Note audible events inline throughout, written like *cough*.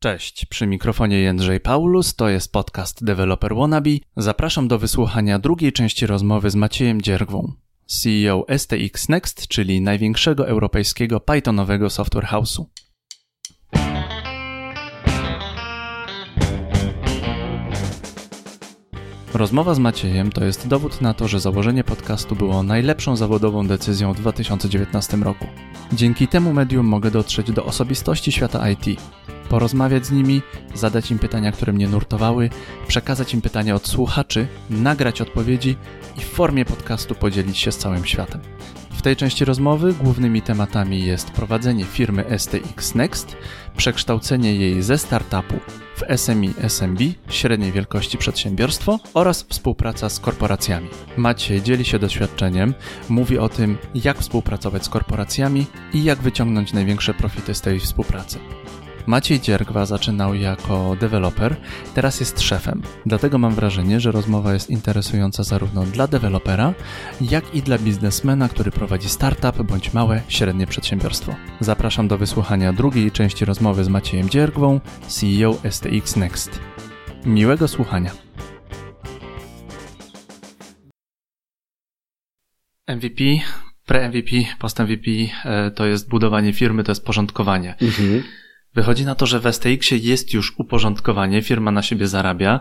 Cześć, przy mikrofonie Jędrzej Paulus, to jest podcast Developer Wannabe. Zapraszam do wysłuchania drugiej części rozmowy z Maciejem Dziergwą, CEO STX Next, czyli największego europejskiego Pythonowego software house'u. Rozmowa z Maciejem to jest dowód na to, że założenie podcastu było najlepszą zawodową decyzją w 2019 roku. Dzięki temu medium mogę dotrzeć do osobistości świata IT, porozmawiać z nimi, zadać im pytania, które mnie nurtowały, przekazać im pytania od słuchaczy, nagrać odpowiedzi i w formie podcastu podzielić się z całym światem. W tej części rozmowy głównymi tematami jest prowadzenie firmy STX Next, przekształcenie jej ze startupu w SMI SMB, średniej wielkości przedsiębiorstwo oraz współpraca z korporacjami. Maciej dzieli się doświadczeniem, mówi o tym, jak współpracować z korporacjami i jak wyciągnąć największe profity z tej współpracy. Maciej Dziergwa zaczynał jako deweloper, teraz jest szefem. Dlatego mam wrażenie, że rozmowa jest interesująca zarówno dla dewelopera, jak i dla biznesmena, który prowadzi startup bądź małe, średnie przedsiębiorstwo. Zapraszam do wysłuchania drugiej części rozmowy z Maciejem Dziergwą, CEO STX Next. Miłego słuchania. MVP, pre-MVP, post-MVP e, to jest budowanie firmy, to jest porządkowanie. Mhm. Wychodzi na to, że w STX-ie jest już uporządkowanie, firma na siebie zarabia,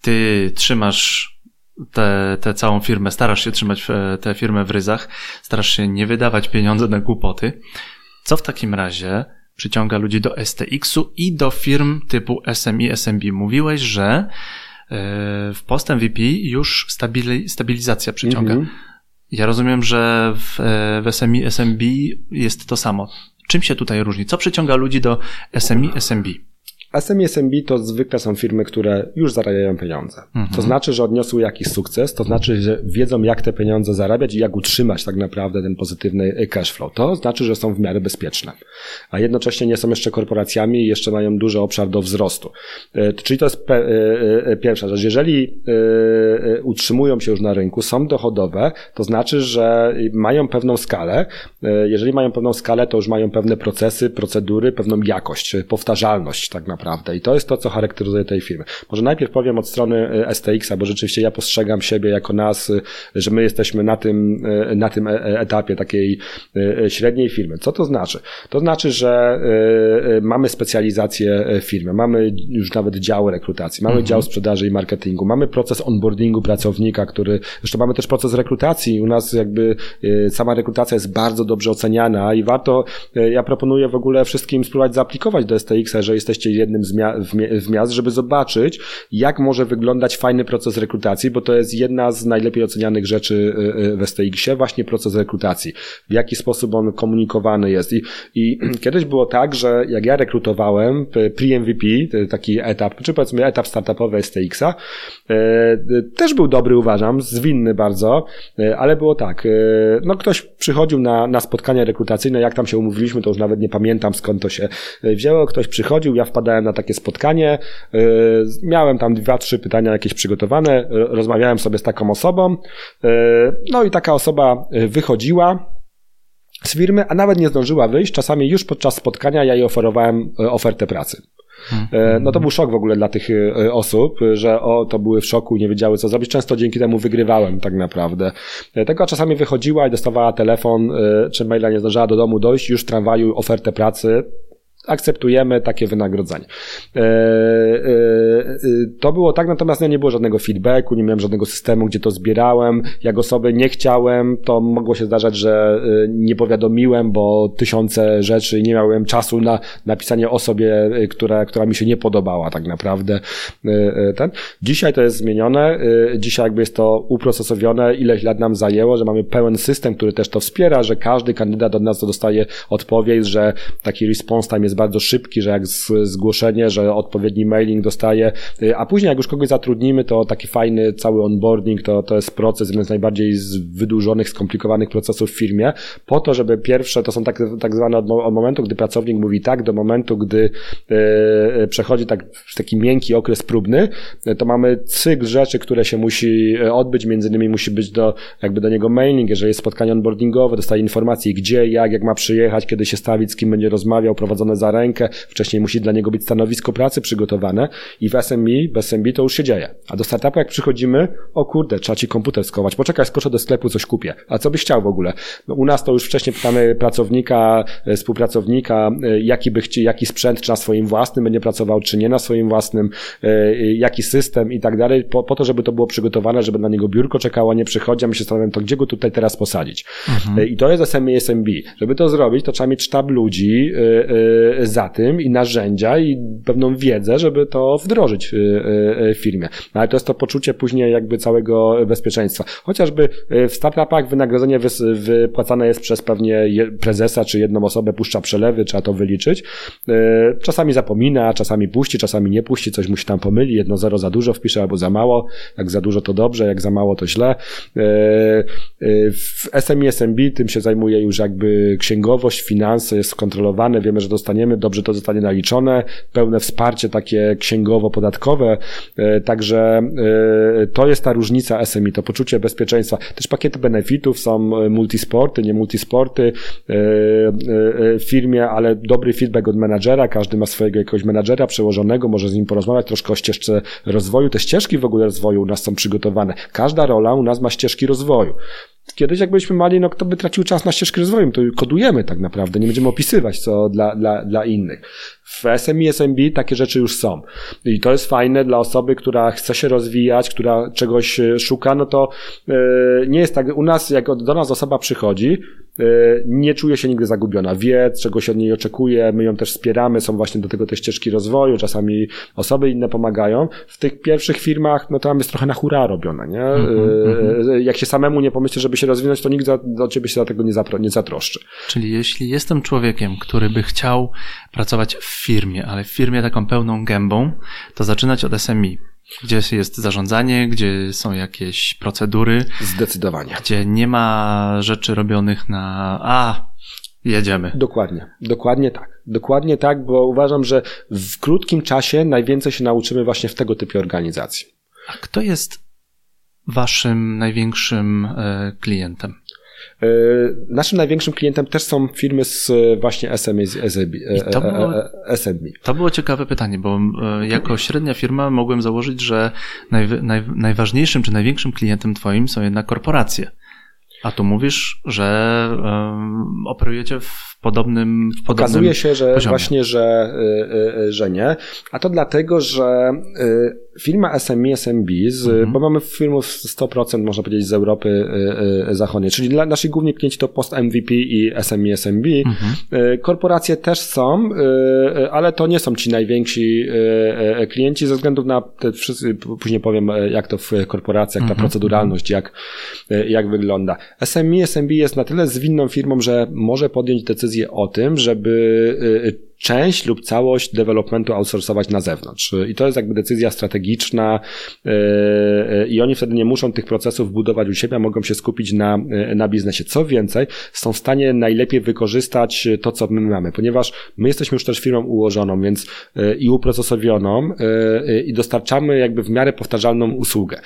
ty trzymasz tę całą firmę, starasz się trzymać e, tę firmę w ryzach, starasz się nie wydawać pieniędzy na głupoty. Co w takim razie przyciąga ludzi do STX-u i do firm typu SMI, SMB? Mówiłeś, że e, w post MVP już stabilizacja przyciąga. -hmm. Ja rozumiem, że w, e, w SMI, SMB jest to samo. Czym się tutaj różni? Co przyciąga ludzi do SMI, SMB? SME SMB to zwykle są firmy, które już zarabiają pieniądze. Mhm. To znaczy, że odniosły jakiś sukces, to znaczy, że wiedzą, jak te pieniądze zarabiać i jak utrzymać tak naprawdę ten pozytywny cash flow. To znaczy, że są w miarę bezpieczne. A jednocześnie nie są jeszcze korporacjami i jeszcze mają duży obszar do wzrostu. E, czyli to jest e, e, pierwsza rzecz. Jeżeli utrzymują się już na rynku, są dochodowe, to znaczy, że mają pewną skalę. Jeżeli mają pewną skalę, to już mają pewne procesy, procedury, pewną jakość, powtarzalność tak naprawdę naprawdę. I to jest to, co charakteryzuje tej firmy. Może najpierw powiem od strony e, STX-a, bo rzeczywiście ja postrzegam siebie jako nas, e, że my jesteśmy na tym, e, na tym etapie takiej średniej firmy. Co to znaczy? To znaczy, że mamy specjalizację firmy, mamy już nawet dział rekrutacji, mamy mhm. dział sprzedaży i marketingu, mamy proces onboardingu pracownika, który, zresztą mamy też proces rekrutacji. U nas jakby sama rekrutacja jest bardzo dobrze oceniana i warto, ja proponuję w ogóle wszystkim spróbować zaaplikować do STX-a, że jesteście jednym z, mia w miast, żeby zobaczyć, jak może wyglądać fajny proces rekrutacji, bo to jest jedna z najlepiej ocenianych rzeczy y, y, w STX-ie, właśnie proces rekrutacji. W jaki sposób on komunikowany jest. I, I *clears throat* kiedyś było tak, że jak ja rekrutowałem pre-MVP, taki etap, czy powiedzmy etap startupowy STX-a, y, też był dobry, uważam, zwinny bardzo, ale było tak, no ktoś przychodził na, na spotkanie rekrutacyjne, jak tam się umówiliśmy, to już nawet nie pamiętam skąd to się wzięło, ktoś przychodził, ja wpadałem na takie spotkanie. Y, miałem tam dwa, trzy pytania jakieś przygotowane, rozmawiałem sobie z taką osobą. Y, no i taka osoba y, wychodziła z firmy, a nawet nie zdążyła wyjść. Czasami już podczas spotkania ja jej oferowałem ofertę pracy. Hmm. No to był szok w ogóle dla tych osób, że o, to były w szoku, nie wiedziały co zrobić. Często dzięki temu wygrywałem tak naprawdę. Tego czasami wychodziła i dostawała telefon, czy maila nie zdążyła do domu dojść, już w tramwaju ofertę pracy akceptujemy takie wynagrodzenie. E, e, e, to było tak, natomiast nie było żadnego feedbacku, nie miałem żadnego systemu, gdzie to zbierałem. Jak osoby nie chciałem, to mogło się zdarzać, że nie powiadomiłem, bo tysiące rzeczy nie miałem czasu na napisanie osobie, która, która mi się nie podobała tak naprawdę. Ten. Dzisiaj to jest zmienione, dzisiaj jakby jest to uprocesowione, ileś lat nam zajęło, że mamy pełen system, który też to wspiera, że każdy kandydat od nas dostaje odpowiedź, że taki response time jest bardzo szybki, że jak zgłoszenie, że odpowiedni mailing dostaje, y, a później jak już kogoś zatrudnimy, to taki fajny cały onboarding, to, to jest proces, jeden z najbardziej wydłużonych, skomplikowanych procesów w firmie, po to, żeby pierwsze, to są tak, tak zwane od, od momentu, gdy pracownik mówi tak, do momentu, gdy e, przechodzi tak, taki miękki okres próbny, to mamy cykl rzeczy, które się musi odbyć, między innymi musi być do, jakby do niego mailing, jeżeli jest spotkanie onboardingowe, dostaje informacji gdzie, jak, jak ma przyjechać, kiedy się stawić, z kim będzie rozmawiał, prowadzone za rękę, wcześniej musi dla niego być stanowisko pracy przygotowane i w SME, w SMB to już się dzieje. A do startupu jak przychodzimy, o kurde, trzeba ci komputer skować, poczekaj, skoczę do sklepu, coś kupię. A co byś chciał w ogóle? No, u nas to już wcześniej pytamy pracownika, e, współpracownika, e, jaki by chciał, jaki sprzęt, czy na swoim własnym będzie pracował, czy nie na swoim własnym, e, jaki system i tak dalej, po, po to, żeby to było przygotowane, żeby na niego biurko czekało, nie przychodzi, a my się zastanawiamy, to gdzie go tutaj teraz posadzić? Mhm. I to jest SME SMB. Żeby to zrobić, to trzeba mieć sztab ludzi za tym i narzędzia i pewną wiedzę, żeby to wdrożyć w firmie. No, ale to jest to poczucie później jakby całego bezpieczeństwa. Chociażby w startupach wynagrodzenie wypłacane jest przez pewnie prezesa czy jedną osobę, puszcza przelewy, trzeba to wyliczyć. E, czasami zapomina, czasami puści, czasami nie puści, coś musi tam pomyli, jedno zero za dużo wpisze albo za mało, jak za dużo to dobrze, jak za mało to źle. E, e, w SMI, SMB tym się zajmuje już jakby księgowość, finanse jest skontrolowane, wiemy, że dostaniemy, dobrze to zostanie naliczone, pełne wsparcie takie księgowo-podatkowe, także to jest ta różnica SMI, to poczucie bezpieczeństwa. Też pakiety benefitów są e, multisporty, nie multisporty e, e, w firmie, ale dobry feedback od menadżera, każdy ma swojego jakiegoś menadżera przełożonego, może z nim porozmawiać troszkę o ścieżce rozwoju. Te ścieżki w ogóle rozwoju u nas są przygotowane. Każda rola u nas ma ścieżki rozwoju. Kiedyś jak byliśmy mali, no kto by tracił czas na ścieżkę rozwoju, to kodujemy tak naprawdę, nie będziemy opisywać co dla, dla, dla innych. W SMI, SMB takie rzeczy już są. I to jest fajne dla osoby, która chce się rozwijać, która czegoś szuka, no to yy, nie jest tak, u nas jak do nas osoba przychodzi, nie czuje się nigdy zagubiona, wie, czego się od niej oczekuje, my ją też wspieramy, są właśnie do tego te ścieżki rozwoju, czasami osoby inne pomagają. W tych pierwszych firmach, no to tam jest trochę na hura robione, nie? Mm-hmm. Jak się samemu nie pomyśli, żeby się rozwinąć, to nikt do ciebie się za tego nie, zapro, nie zatroszczy. Czyli jeśli jestem człowiekiem, który by chciał pracować w firmie, ale w firmie taką pełną gębą, to zaczynać od SMI gdzie jest zarządzanie, gdzie są jakieś procedury. Zdecydowanie. Gdzie nie ma rzeczy robionych na a, jedziemy. Dokładnie, dokładnie tak. Dokładnie tak, bo uważam, że w krótkim czasie najwięcej się nauczymy właśnie w tego typu organizacji. A kto jest waszym największym e, klientem? E, naszym największym klientem też są firmy z e, właśnie SME, to było, SME. To było ciekawe pytanie, bo jako średnia firma mogłem założyć, że naj, naj, najważniejszym czy największym klientem twoim są jednak korporacje. A tu mówisz, że um, operujecie w podobnym, w podobnym Okazuje się, że poziomie. właśnie, że, y, y, że nie. A to dlatego, że y, firma SME, SMB, z, mhm. bo mamy firmów 100%, można powiedzieć, z Europy Zachodniej, czyli dla nasi główni klienci to Post MVP i SME, SMB. Mhm. Korporacje też są, ale to nie są ci najwięksi klienci ze względu na te wszyscy, później powiem, jak to w korporacjach, ta mhm. proceduralność, jak, jak wygląda. SME, SMB jest na tyle zwinną firmą, że może podjąć decyzję o tym, żeby y, y, część lub całość developmentu outsourcować na zewnątrz. I to jest jakby decyzja strategiczna yy, i oni wtedy nie muszą tych procesów budować u siebie, a mogą się skupić na, yy, na biznesie. Co więcej, są w stanie najlepiej wykorzystać to, co my mamy, ponieważ my jesteśmy już też firmą ułożoną, więc i uprocesowioną i dostarczamy jakby w miarę powtarzalną usługę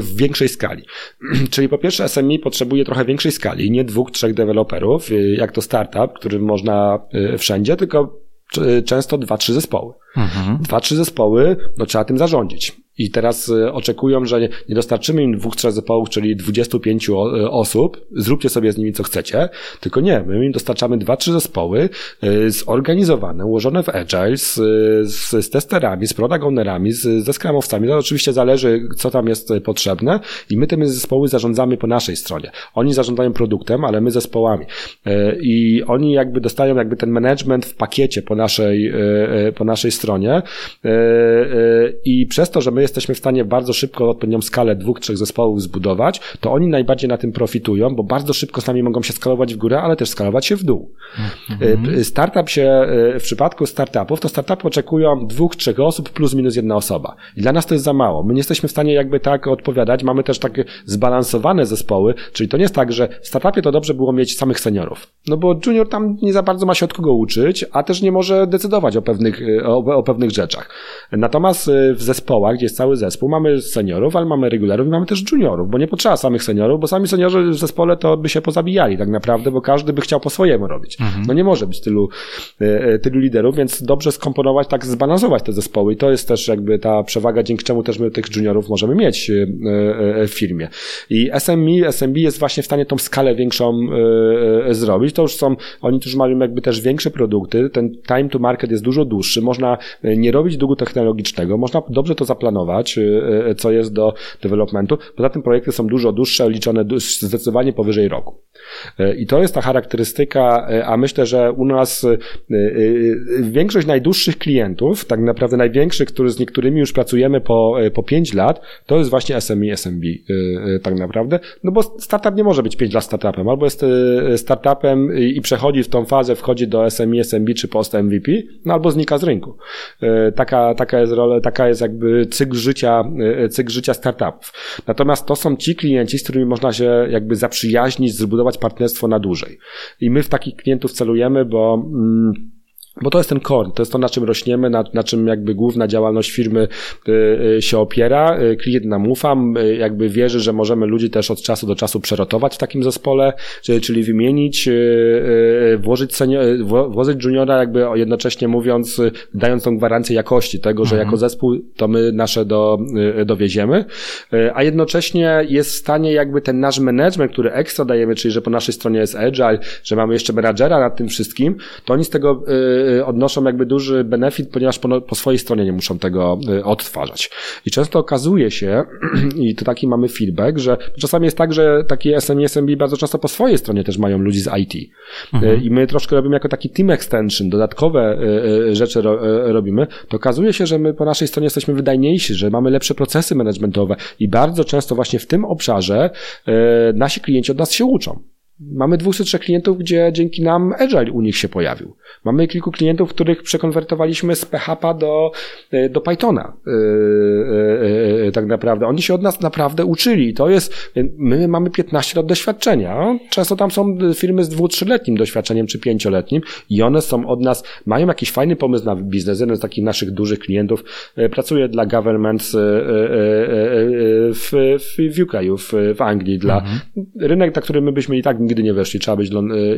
w większej skali. *clears throat* Czyli po pierwsze SMI potrzebuje trochę większej skali, nie dwóch, trzech deweloperów, jak to startup, który można wszędzie wszędzie, tylko często dwa, trzy zespoły. Mhm. Dwa, trzy zespoły, no trzeba tym zarządzić. I teraz y, oczekują, że nie dostarczymy im dwóch, trzech zespołów, czyli 25 y, osób, zróbcie sobie z nimi co chcecie, tylko nie, my im dostarczamy dwa, trzy zespoły y, zorganizowane, ułożone w agile, z, z, z testerami, z product ownerami, z, ze skramowcami. To oczywiście zależy, co tam jest potrzebne i my tymi zespoły zarządzamy po naszej stronie. Oni zarządzają produktem, ale my zespołami. I oni jakby dostają jakby ten management w pakiecie po naszej, po naszej stronie i przez to, że my jesteśmy w stanie bardzo szybko odpowiednią skalę dwóch, trzech zespołów zbudować, to oni najbardziej na tym profitują, bo bardzo szybko z nami mogą się skalować w górę, ale też skalować się w dół. Mhm. Startup się, e, w przypadku startupów, to startupy oczekują dwóch, trzech osób plus minus jedna osoba. I dla nas to jest za mało. My nie jesteśmy w stanie jakby tak odpowiadać. Mamy też takie zbalansowane zespoły, czyli to nie jest tak, że w startupie to dobrze było mieć samych seniorów. No bo junior tam nie za bardzo ma się od kogo uczyć, a też nie może decydować o pewnych, e, o, o pewnych rzeczach. Natomiast w zespołach, gdzie jest jest cały zespół. Mamy seniorów, ale mamy regularów i mamy też juniorów, bo nie potrzeba samych seniorów, bo sami seniorzy w zespole to by się pozabijali tak naprawdę, bo każdy by chciał po swojemu robić. Mhm. No nie może być tylu, e, tylu liderów, więc dobrze skomponować, tak zbalansować te zespoły i to jest też jakby ta przewaga, dzięki czemu też my tych juniorów możemy mieć w firmie. I SME, SMB jest właśnie w stanie tą skalę większą zrobić. To już są, oni już mają jakby też większe produkty, ten time to market jest dużo dłuższy, można nie robić długu technologicznego, można dobrze to zaplanować, co jest do developmentu. Poza tym projekty są dużo dłuższe, liczone zdecydowanie powyżej roku. E, I to jest ta charakterystyka, a myślę, że u nas większość najdłuższych klientów, tak naprawdę największych, który z niektórymi już pracujemy po, po 5 lat, to jest właśnie SME, SMB tak naprawdę, no bo startup nie może być 5 lat startupem, albo jest startupem i przechodzi w tą fazę, wchodzi do SME, SMB czy post MVP, no albo znika z rynku. Taka, taka jest rola, taka jest jakby cykl życia, cykl życia startupów. Natomiast to są ci klienci, z którymi można się jakby zaprzyjaźnić, zbudować partnerstwo na dłużej. I my w takich klientów celujemy, bo mm, bo to jest ten core, to jest to, na czym rośniemy, na, na czym jakby główna działalność firmy y, y, się opiera. Y, klient nam ufa, jakby wierzy, że możemy ludzi też od czasu do czasu przerotować w takim zespole, czyli, czyli wymienić, włożyć, senior, włożyć juniora, jakby jednocześnie mówiąc, dając tą gwarancję jakości tego, że mhm. jako zespół to my nasze do, dowieziemy, a jednocześnie jest w stanie jakby ten nasz management, który ekstra dajemy, czyli że po naszej stronie jest agile, że mamy jeszcze menadżera nad tym wszystkim, to oni z tego Y, odnoszą jakby duży benefit, ponieważ po, po swojej stronie nie muszą tego y, odtwarzać. I często okazuje się, *clears throat* i to taki mamy feedback, że czasami jest tak, że takie SME, SMB bardzo często po swojej stronie też mają ludzi z IT. Mhm. I my troszkę robimy jako taki team extension, dodatkowe y, rzeczy robimy, to okazuje się, że my po naszej stronie jesteśmy wydajniejsi, że mamy lepsze procesy managementowe i bardzo często właśnie w tym obszarze nasi klienci od nas się uczą. Mamy 203 klientów, gdzie dzięki nam Agile u nich się pojawił. Mamy kilku klientów, których przekonwertowaliśmy z PHP do, e, do Pythona. Yy, yy, tak naprawdę. Oni się od nas naprawdę uczyli. To jest, my mamy 15 lat doświadczenia. Często tam są firmy z dwu, trzyletnim doświadczeniem czy pięcioletnim i one są od nas, mają jakiś fajny pomysł na biznes. Jeden z takich naszych dużych klientów pracuje dla government w, w UK, w, w Anglii, dla mhm. rynek, na który my byśmy i tak nigdy nie weszli, trzeba być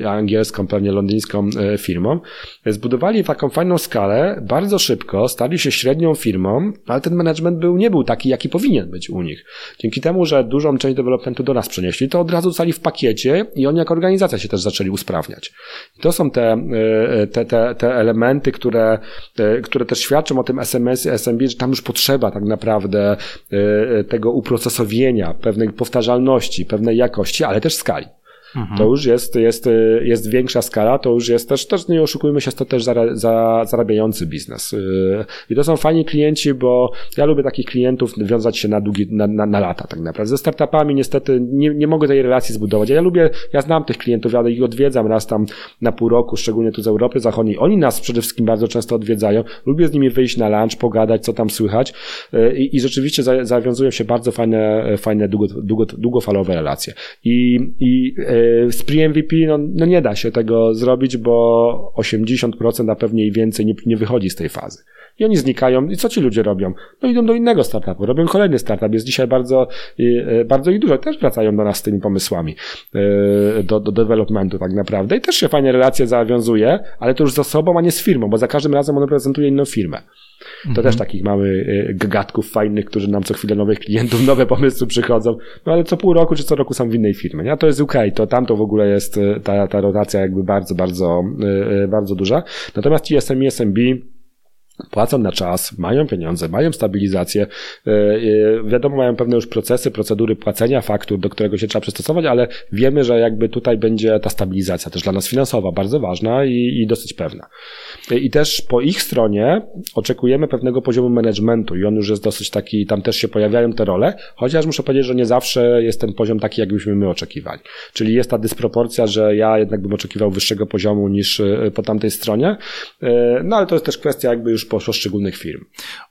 angielską, pewnie londyńską firmą. Zbudowali taką fajną skalę, bardzo szybko, stali się średnią firmą, ale ten management był, nie był taki, jaki powinien być u nich. Dzięki temu, że dużą część developmentu do nas przenieśli, to od razu stali w pakiecie i oni jako organizacja się też zaczęli usprawniać. I to są te, e, te, te, te elementy, które, które też świadczą o tym SMS, SMB, że tam już potrzeba tak naprawdę tego uprocesowienia, pewnej powtarzalności, pewnej jakości, ale też skali. Mhm. To już jest, jest, jest większa skala, to już jest też, też nie oszukujmy się, to też za, zarabiający biznes. Y, I to są fajni klienci, bo ja lubię takich klientów wiązać się na długi, na, na, na lata tak naprawdę. Ze startupami niestety nie, nie mogę tej relacji zbudować. Ja lubię, ja znam tych klientów, ja ich odwiedzam raz tam na pół roku, szczególnie tu z Europy Zachodniej. Oni nas przede wszystkim bardzo często odwiedzają. Lubię z nimi wyjść na lunch, pogadać, co tam słychać y, i, i rzeczywiście za, zawiązują się bardzo fajne, fajne długo, długo, długofalowe relacje. I, i y, z pre-MVP no, no nie da się tego zrobić, bo 80%, a pewnie i więcej nie, nie wychodzi z tej fazy. I oni znikają. I co ci ludzie robią? No idą do innego startupu, robią kolejny startup. Jest dzisiaj bardzo, e, bardzo ich dużo. Też wracają do nas z tymi pomysłami, e, do, do developmentu tak naprawdę. I też się fajnie relacje zawiązuje, ale to już z osobą, a nie z firmą, bo za każdym razem on reprezentuje inną firmę. To mhm. też takich mamy e, gagatków fajnych, którzy nam co chwilę nowych klientów, nowe *laughs* pomysły przychodzą, no ale co pół roku czy co roku są w innej firmie. Nie? To jest UK, to tam to w ogóle jest ta, ta rotacja jakby bardzo, bardzo, bardzo duża. Natomiast ci SME, SMB płacą na czas, mają pieniądze, mają stabilizację, e, e, wiadomo, mają pewne już procesy, procedury płacenia faktur, do którego się trzeba przystosować, ale wiemy, że jakby tutaj będzie ta stabilizacja też dla nas finansowa bardzo ważna i, i dosyć pewna. E, I też po ich stronie oczekujemy pewnego poziomu managementu i on już jest dosyć taki, tam też się pojawiają te role, chociaż muszę powiedzieć, że nie zawsze jest ten poziom taki, jakbyśmy my oczekiwali. Czyli jest ta dysproporcja, że ja jednak bym oczekiwał wyższego poziomu niż po tamtej stronie, no ale to jest też kwestia jakby już poszczególnych firm.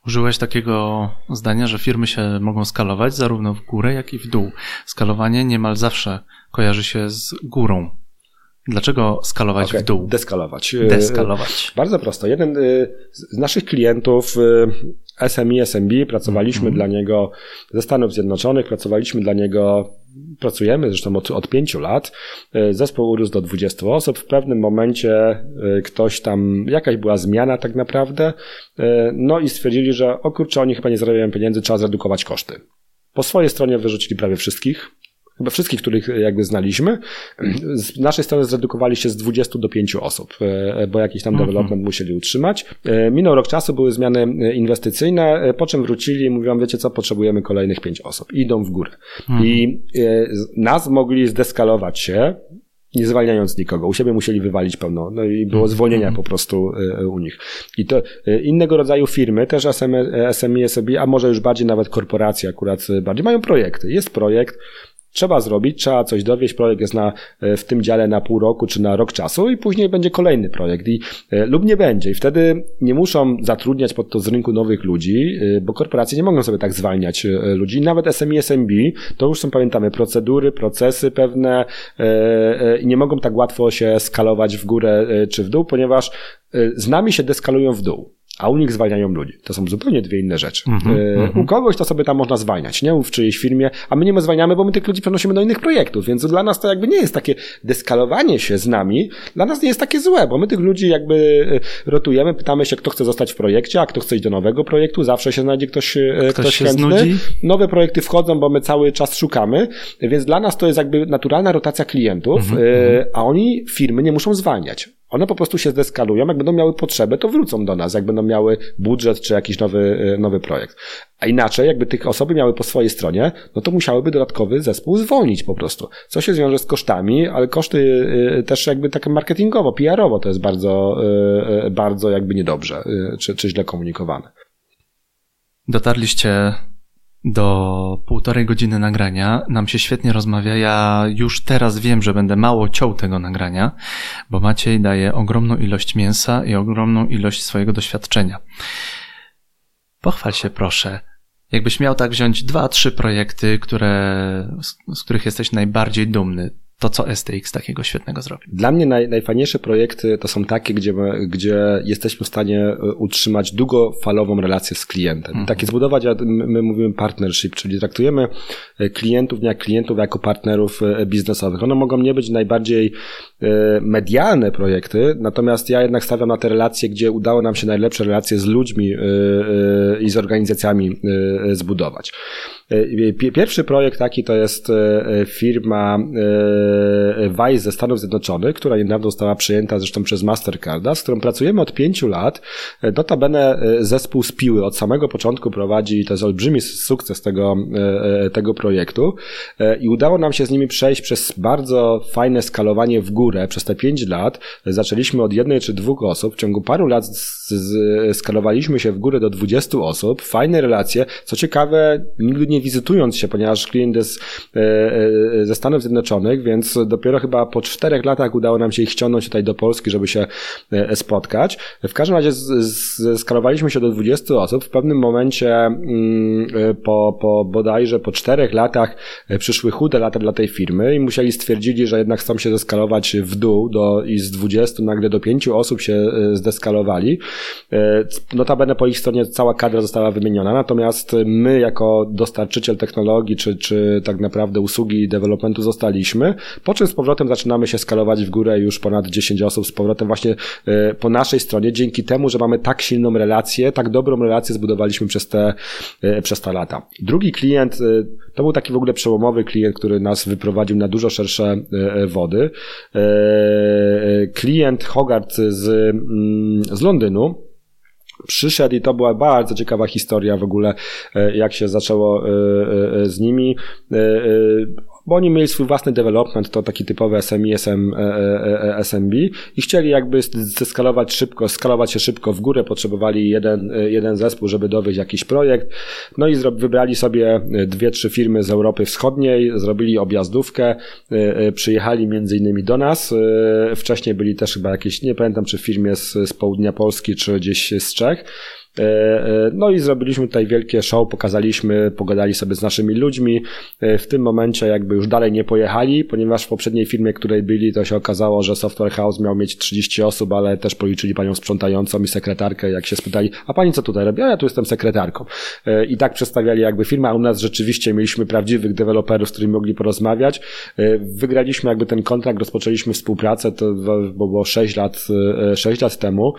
Użyłeś takiego zdania, że firmy się mogą skalować zarówno w górę, jak i w dół. Skalowanie niemal zawsze kojarzy się z górą. Dlaczego skalować okay, w dół? Deskalować. Deskalować. Bardzo prosto. Jeden y, z naszych klientów y, SMI, SMB, pracowaliśmy mm -hmm. dla niego ze Stanów Zjednoczonych, pracowaliśmy dla niego, pracujemy zresztą od, od pięciu lat. E, zespół urósł do 20 osób. W pewnym momencie e, ktoś tam, jakaś była zmiana tak naprawdę, e, no i stwierdzili, że o kurczę, oni chyba nie zarabiają pieniędzy, trzeba zredukować koszty. Po swojej stronie wyrzucili prawie wszystkich, chyba wszystkich, których jakby znaliśmy. Z naszej strony zredukowali się z 20 do 5 osób, e, bo jakiś tam mhm. development musieli utrzymać. E, minął rok czasu, były zmiany e, inwestycyjne, po czym wrócili i mówią, wiecie co, potrzebujemy kolejnych 5 osób. Idą w górę. Mhm. I nas mogli zdeskalować się, nie zwalniając nikogo. U siebie musieli wywalić pełno. No i było mhm. zwolnienia po prostu u nich. I to innego rodzaju firmy, też SME, SMB, a może już bardziej nawet korporacje akurat bardziej mają projekty. Jest projekt, trzeba zrobić, trzeba coś dowieść, projekt jest na, e, w tym dziale na pół roku czy na rok czasu i później będzie kolejny projekt. I, e, lub nie będzie. I wtedy nie muszą zatrudniać pod to z rynku nowych ludzi, e, bo korporacje nie mogą sobie tak zwalniać ludzi, nawet SMI, SMB, to już są pamiętamy procedury, procesy pewne i nie mogą tak łatwo się skalować w górę czy w dół, ponieważ z nami się deskalują w dół a u nich zwalniają ludzi. To są zupełnie dwie inne rzeczy. Mm -hmm, u kogoś to sobie tam można zwalniać, nie? W czyjejś firmie, a my nie zwalniamy, bo my tych ludzi przenosimy do innych projektów, więc dla nas to jakby nie jest takie deskalowanie się z nami, dla nas nie jest takie złe, bo my tych ludzi jakby e, rotujemy, pytamy się, kto chce zostać w projekcie, a kto chce iść do nowego projektu, zawsze się znajdzie ktoś, e, ktoś, ktoś się chętny. Znudzi? Nowe projekty wchodzą, bo my cały czas szukamy, więc dla nas to jest jakby naturalna rotacja klientów, mm -hmm, a oni firmy nie muszą zwalniać. One po prostu się zdeskalują, jak będą miały potrzebę, to wrócą do nas, jak będą miały budżet czy jakiś nowy, e, nowy projekt. A inaczej, jakby tych osoby miały po swojej stronie, no to musiałyby dodatkowy zespół zwolnić po prostu. Co się wiąże z kosztami, ale koszty e, też jakby tak marketingowo, PR-owo to jest bardzo, e, bardzo jakby niedobrze, czy, czy źle komunikowane. Dotarliście do półtorej godziny nagrania. Nam się świetnie rozmawia. Ja już teraz wiem, że będę mało ciął tego nagrania, bo Maciej daje ogromną ilość mięsa i ogromną ilość swojego doświadczenia. Pochwal się proszę. Jakbyś miał tak wziąć dwa, trzy projekty, które, z, z których jesteś najbardziej dumny, to, co STX takiego świetnego zrobił. Dla mnie naj, najfajniejsze projekty to są takie, gdzie, my, gdzie jesteśmy w stanie e, utrzymać długofalową relację z klientem. Mhm. Takie zbudować, my, my mówimy partnership, czyli traktujemy e, klientów nie jak klientów, jako partnerów e, biznesowych. One mogą nie być najbardziej medialne projekty, natomiast ja jednak stawiam na te relacje, gdzie udało nam się najlepsze relacje z ludźmi i z organizacjami zbudować. Pierwszy projekt taki to jest firma Vice ze Stanów Zjednoczonych, która niedawno została przyjęta zresztą przez Mastercarda, z którą pracujemy od pięciu lat. Notabene zespół Spiły od samego początku prowadzi, to jest olbrzymi sukces tego, tego projektu i udało nam się z nimi przejść przez bardzo fajne skalowanie w górę przez te pięć lat. Zaczęliśmy od jednej czy dwóch osób, w ciągu paru lat skalowaliśmy się w górę do 20 osób, fajne relacje. Co ciekawe, nigdy nie wizytując się, ponieważ klient jest ze Stanów Zjednoczonych, więc dopiero chyba po czterech latach udało nam się ich ściągnąć tutaj do Polski, żeby się e, spotkać. W każdym razie skalowaliśmy się do 20 osób. W pewnym momencie mm, e, po, po bodajże po czterech latach e, przyszły chude lata dla tej firmy i musieli stwierdzili, że jednak chcą się zeskalować w dół do, i z 20 nagle do 5 osób się zdeskalowali. Notabene po ich stronie cała kadra została wymieniona, natomiast my jako dostarczyciel technologii, czy, czy tak naprawdę usługi developmentu zostaliśmy po czym z powrotem zaczynamy się skalować w górę już ponad 10 osób z powrotem właśnie e, po naszej stronie, dzięki temu, że mamy tak silną relację, tak dobrą relację zbudowaliśmy przez te, e, przez te lata. Drugi klient, e, to był taki w ogóle przełomowy klient, który nas wyprowadził na dużo szersze wody. Klient Hogarth z, mm, z Londynu, przyszedł i to była bardzo ciekawa historia w ogóle, jak się zaczęło z nimi bo oni mieli swój własny development, to taki typowy SMI, SM, SMB i chcieli jakby zeskalować szybko, skalować się szybko w górę, potrzebowali jeden, jeden zespół, żeby dowieść jakiś projekt, no i wybrali sobie dwie, trzy firmy z Europy Wschodniej, zrobili objazdówkę, e, e, przyjechali między innymi do nas, e, wcześniej byli też chyba jakieś, nie pamiętam czy w firmie z, z południa Polski, czy gdzieś z Czech, No i zrobiliśmy tutaj wielkie show, pokazaliśmy, pogadali sobie z naszymi ludźmi. W tym momencie jakby już dalej nie pojechali, ponieważ w poprzedniej firmie, której byli, to się okazało, że Software House miał mieć 30 osób, ale też policzyli panią sprzątającą i sekretarkę, jak się spytali, a pani co tutaj robi? A ja tu jestem sekretarką. I tak przedstawiali jakby firmę, a u nas rzeczywiście mieliśmy prawdziwych deweloperów, z którymi mogli porozmawiać. Wygraliśmy jakby ten kontrakt, rozpoczęliśmy współpracę, to było 6 lat, 6 lat temu.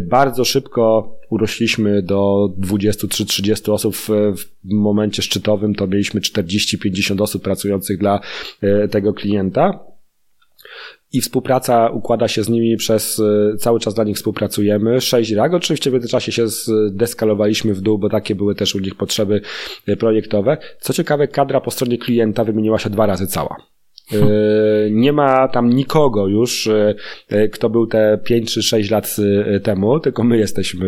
Bardzo szybko urośliśmy do 23-30 osób w, w momencie szczytowym, to mieliśmy 40-50 osób pracujących dla e, tego klienta i współpraca układa się z nimi przez e, cały czas dla nich współpracujemy. 6 rak. Oczywiście w międzyczasie się zdeskalowaliśmy w dół, bo takie były też u nich potrzeby e, projektowe. Co ciekawe, kadra po stronie klienta wymieniła się dwa razy cała. E, nie ma tam nikogo już, e, e, kto był te 5 czy 6 lat temu, tylko my jesteśmy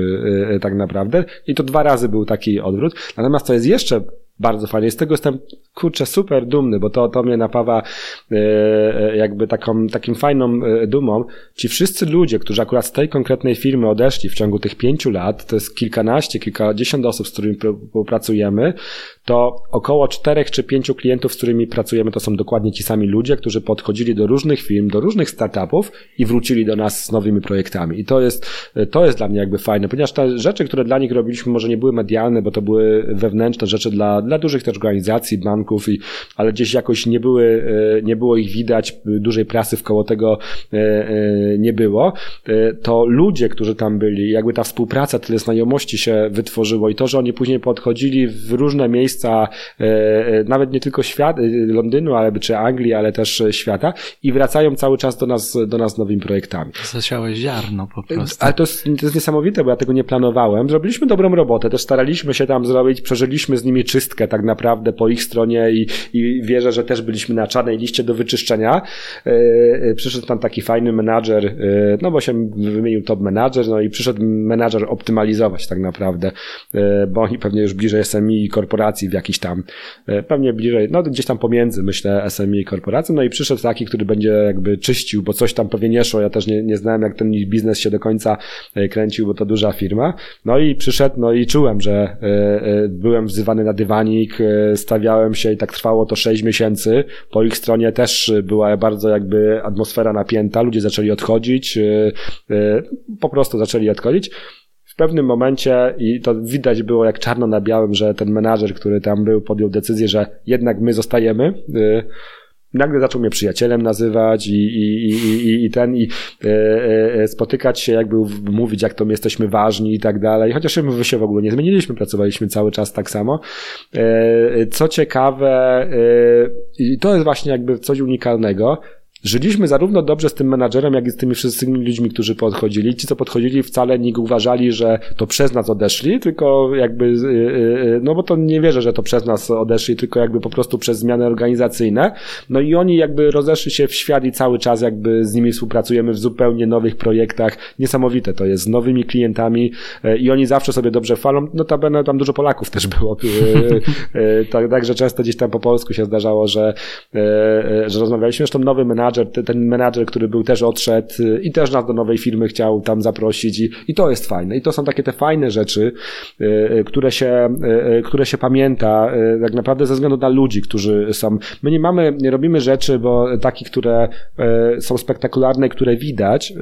tak naprawdę. I to dwa razy był taki odwrót. Natomiast to jest jeszcze bardzo fajnie. Z tego jestem, kurczę, super dumny, bo to, to mnie napawa e, jakby taką, takim fajną dumą. Ci wszyscy ludzie, którzy akurat z tej konkretnej firmy odeszli w ciągu tych pięciu lat, to jest kilkanaście, kilkadziesiąt osób, z którymi pracujemy, to około czterech czy pięciu klientów, z którymi pracujemy, to są dokładnie ci sami ludzie, którzy podchodzili do różnych firm, do różnych startupów i wrócili do nas z nowymi projektami. I to jest, to jest dla mnie jakby fajne, ponieważ te rzeczy, które dla nich robiliśmy, może nie były medialne, bo to były wewnętrzne rzeczy dla, dla dużych też organizacji, banków, i, ale gdzieś jakoś nie były, e, nie było ich widać, dużej prasy wkoło tego e, e, nie było. To ludzie, którzy tam byli, jakby ta współpraca, tyle znajomości się wytworzyło i to, że oni później podchodzili w różne miejsca, nawet nie tylko świat, Londynu, ale czy Anglii, ale też świata i wracają cały czas do nas, do nas nowymi projektami. Zasiałeś ziarno po prostu. Ale to jest, to jest niesamowite, bo ja tego nie planowałem. Zrobiliśmy dobrą robotę, też staraliśmy się tam zrobić, przeżyliśmy z nimi czystkę tak naprawdę po ich stronie i, i wierzę, że też byliśmy na czarnej liście do wyczyszczenia. E, e, przyszedł tam taki fajny menadżer, e, no bo się wymienił top menadżer, no i przyszedł menadżer optymalizować tak naprawdę, bo oni pewnie już bliżej SMI i korporacji w jakiś tam, pewnie bliżej, no gdzieś tam pomiędzy myślę SMI i korporacji, no i przyszedł taki, który będzie jakby czyścił, bo coś tam pewnie nie szło, ja też nie, nie znałem jak ten biznes się do końca kręcił, bo to duża firma, no i przyszedł, no i czułem, że byłem wzywany na dywanik, E, stawiałem się i tak trwało to 6 miesięcy. Po ich stronie też była bardzo jakby atmosfera napięta, ludzie zaczęli odchodzić, e, e, po prostu zaczęli odchodzić. Pewnym momencie, i to widać było jak czarno na białym, że ten menadżer, który tam był, podjął decyzję, że jednak my zostajemy nagle zaczął mnie przyjacielem nazywać i, i, i, i ten, i e, e, spotykać się, jakby mówić, jak to my jesteśmy ważni i tak dalej. Chociaż my się w ogóle nie zmieniliśmy, pracowaliśmy cały czas tak samo. Co ciekawe, i to jest właśnie jakby coś unikalnego, Żyliśmy zarówno dobrze z tym menadżerem, jak i z tymi wszystkimi ludźmi, którzy podchodzili. Ci, co podchodzili, wcale nie uważali, że to przez nas odeszli, tylko jakby, y, y, y, no bo to nie wierzę, że to przez nas odeszli, tylko jakby po prostu przez zmiany organizacyjne. No i oni jakby rozeszli się w świat i cały czas jakby z nimi współpracujemy w zupełnie nowych projektach. Niesamowite to jest, z nowymi klientami i oni zawsze sobie dobrze chwalą. Notabene tam dużo Polaków też było. Także tak, często gdzieś tam po polsku się zdarzało, że, że rozmawialiśmy. Zresztą nowy menadżer menadżer, ten menadżer, który był też odszedł y, i też nas do nowej firmy chciał tam zaprosić i, i to jest fajne. I to są takie te fajne rzeczy, y, y, które się, które się pamięta tak naprawdę ze względu na ludzi, którzy są. My nie mamy, nie robimy rzeczy, bo takich, które są spektakularne, które widać,